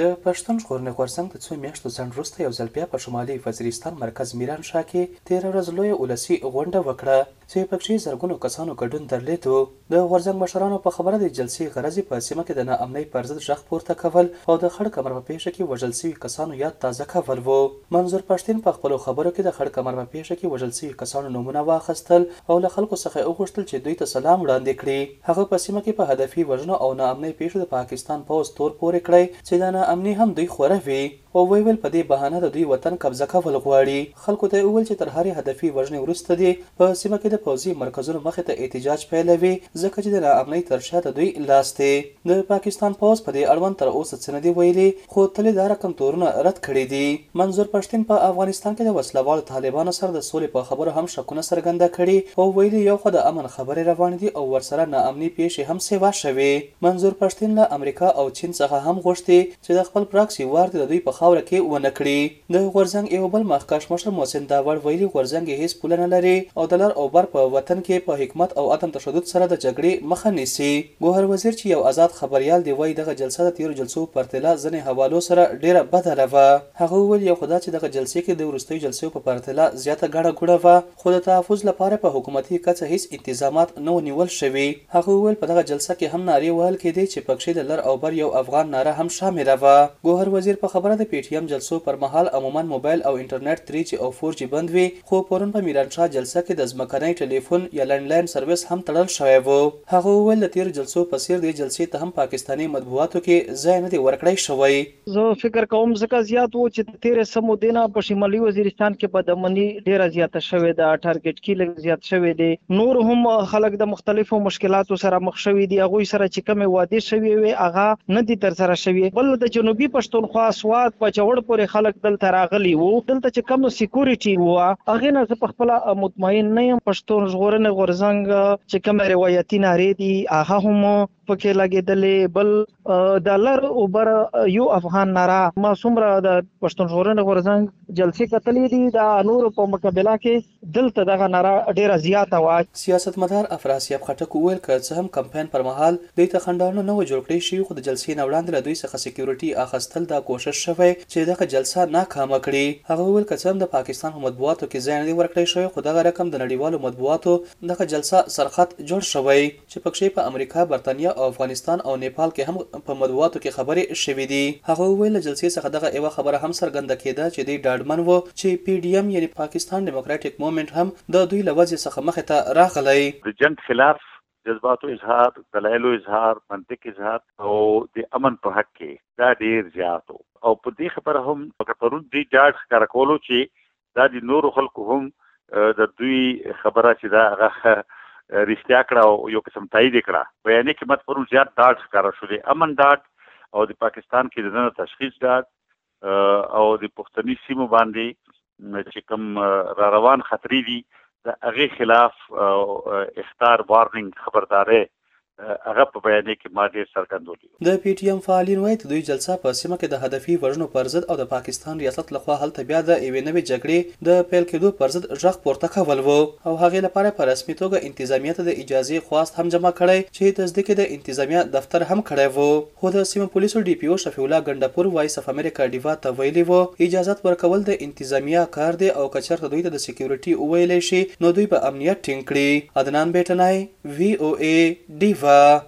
د پښتون ژغورنې غورځنګ د څو میاشتو ځنډ وروسته یو ځل بیا په شمالي وزیرستان مرکز میران ښار کې تېره ورځ لویه ولسي غونډه وکړه چې پکښې زرګونو کسانو ګډون درلېد. د غورځنګ مشرانو په خبره د جلسې غرض یې په سیمه کې د ناامنۍ پر ضد غږ پورته کول او د خړ کمر په پېښه کې وژل شوي کسانو یاد تازه کول وو. منظور پښتین په خپلو خبرو کې د خړ کمر په پېښه کې وژل شوي کسانو نومونه واخستل او له خلکو څخه یې وغوښتل چې دوی ته سلام وړاندې کړي. هغه په سیمه کې په هدفي وژنو او نا امنۍ پېښو د پاکستان پوځ تور پورې کړی چې دا نا امني هم دوی خوره وي او ویې ویل په دې بهانه د دوی وطن قبضه کول غواړي. خلکو ته یې وویل چې تر هرې هدفي وژنې وروسته دې په سیمه کې د پوځي مرکزونو مخې ته احتجاج پیلوي ځکه چې د نا امنۍ تر شا د دوی لاس دی. د پاکستان پوځ په دې اړوند تر اوسه څه نه دي ویلي. خو تل یې دا رقم تورونه رد کړي دي. منظور پښتین په افغانستان کې د وسله والو طالبانو سره د سولې په خبرو هم شکونه څرګنده کړي او ویلي یو خو د امن خبرې روانې دي او ورسره نا امني پېښې هم سېوا شوې. منظور پښتین له امریکا او چین څخه هم غوښتي چې د خپل پراکسي وار دې د دوی په خاوره کې ونه کړي. د غورځنګ ېو بل مخکښ مشر محسن داوړ ویلي، غورځنګ ېې هېڅ پوله نه لري او د لر او بر په وطن کې په حکمت او عدم تشدد سره د جګړې مخه نیسي. ګوهر وزیر چې یو ازاد خبریال دی وایي، دغه جلسه د تېرو جلسو پرتله ځنې حوالو سره ډېره بدله وه. هغه وویل، یو خو دا چې دغه جلسې کې د وروستیو جلسیو په پرتله زیاته ګڼه ګوڼه وه، خو د تحفظ لپاره په حکومتي کچه هیڅ انتظامات نه وو نیول شوي. هغه وویل، په دغه جلسه کې هم نارې وهل کیدې چې پکښې د لر او بر یو افغان ناره هم شامله وه. ګوهر وزیر په خبره د پي ټي ایم جلسو پر مهال عموماً موبایل او انټرنیټ تري جي او فور جي بند وي خو پرون په میرانشاه جلسه کې د ځمکنۍ ټلیفون یا لینډ لاین سرویس هم تړل شوی وو. هغه وویل، د تیرو جلسو په څیر دې جلسې ته هم پاکستانې مطبوعاتو کې ځای نه دی ورکړی شوی. زه فکر کوم ځکه زیات وو چې د تیرې څه مودې نه په شمالي وزیرستان کې بدامني ډیره زیاته شوې ده ټارګټ کی لږ زیات شوی دی نور هم خلک د مختلفو مشکلاتو سره مخ شوي دي هغوی سره چې کمې وعدې شوې وي هغه نه دي ترسره شوي بل د جنوبي پښتونخوا سوات په چوړ پورې خلک دلته راغلي وو دلته چې کم سکیورټي وو هغه نه زه په خپل مطمئن نه یم پښتون ژغورنې غورځنګ چې کوم روایتي نارې دي هغه هم پکې لګېدلې بل د لر اوبر یو افغان نارا ما څومره د پښتون ژغورنې غورځنګ جلسې کتلې دي د نور په مقابله کې دلته دغه نارا ډیره زیاته وه سیاستمدار افراسیاب خټک وویل که څه هم کمپاین پر مهال دوی ته خنډانونه نه و جوړ کړی شوي خو د جلسې نه وړاندې له دوی څخه سکیورټي اخستل دا کوشش شوی چې دغه جلسه ناکامه کړي هغه وویل که څه هم د پاکستان په مطبوعاتو کې ځای نه دی ورکړی شوی خو دغه رقم د نړیوالو مطبوعاتو دغه جلسه سرخط جوړ شوی چې پکښې په امریکا، برتانیا او افغانستان او نیپال کې هم په مرواتو کې خبرې شوې دي. هغه وویل له جلسې څخه دغه ېوه خبره هم څرګنده کېده چې دی ډاډمن و چې پي ډي ایم یعنې پاکستان ډیموکراټیک مومنټ هم د دوی له وضعې څخه مخې ته راغلی. د جنګ خلاف جذباتو اظهار، دلایلو اظهار، منطق اظهار او د امن په حق کې دا ډیر زیات و او په دې خبره هم لکه پرون دوی ډاډ ښکاره کولو چې دا د نورو خلکو هم د دوی خبره چې دا هغه رښتیا کړه او یو قسم تایید کړه بیانې کې مت پرون زیات ډاډ ښکاره شو دی امن ډاډ او د پاکستان کې د نن تشخیص ډاډ او د پښتني سیمو باندې چې کوم را روان خطرې دي د هغه خلاف اختار وارننګ خبرداري هغه په بیانیه کې ما ډیر څرګند ولیدو. د پي ټي ایم فعالین وایي د دوی جلسه په سیمه کې د هدفي وژنو پر ضد او د پاکستان ریاست لخوا هلته بیا د یوې نوې جګړې د پیل کیدو پر ضد ږغ پورته کول وو او هغې لپاره یې په رسمي توګه انتظامیه ته د اجازې خواست هم جمع کړی چې تصدیق یې د انتظامیه دفتر هم کړی وو. خو د سیمه پولیسو ډي پي او شفیع الله ګنډپور وایس اف امریکا ډیوا ته ویلي وو، اجازات ورکول د انتظامیه کار دی او که چېرته دوی ته د سیکیورټي وویلی شي نو دوی به امنیت ټینګ کړي. عدنان بیټنای، وي او ای، ډیوا.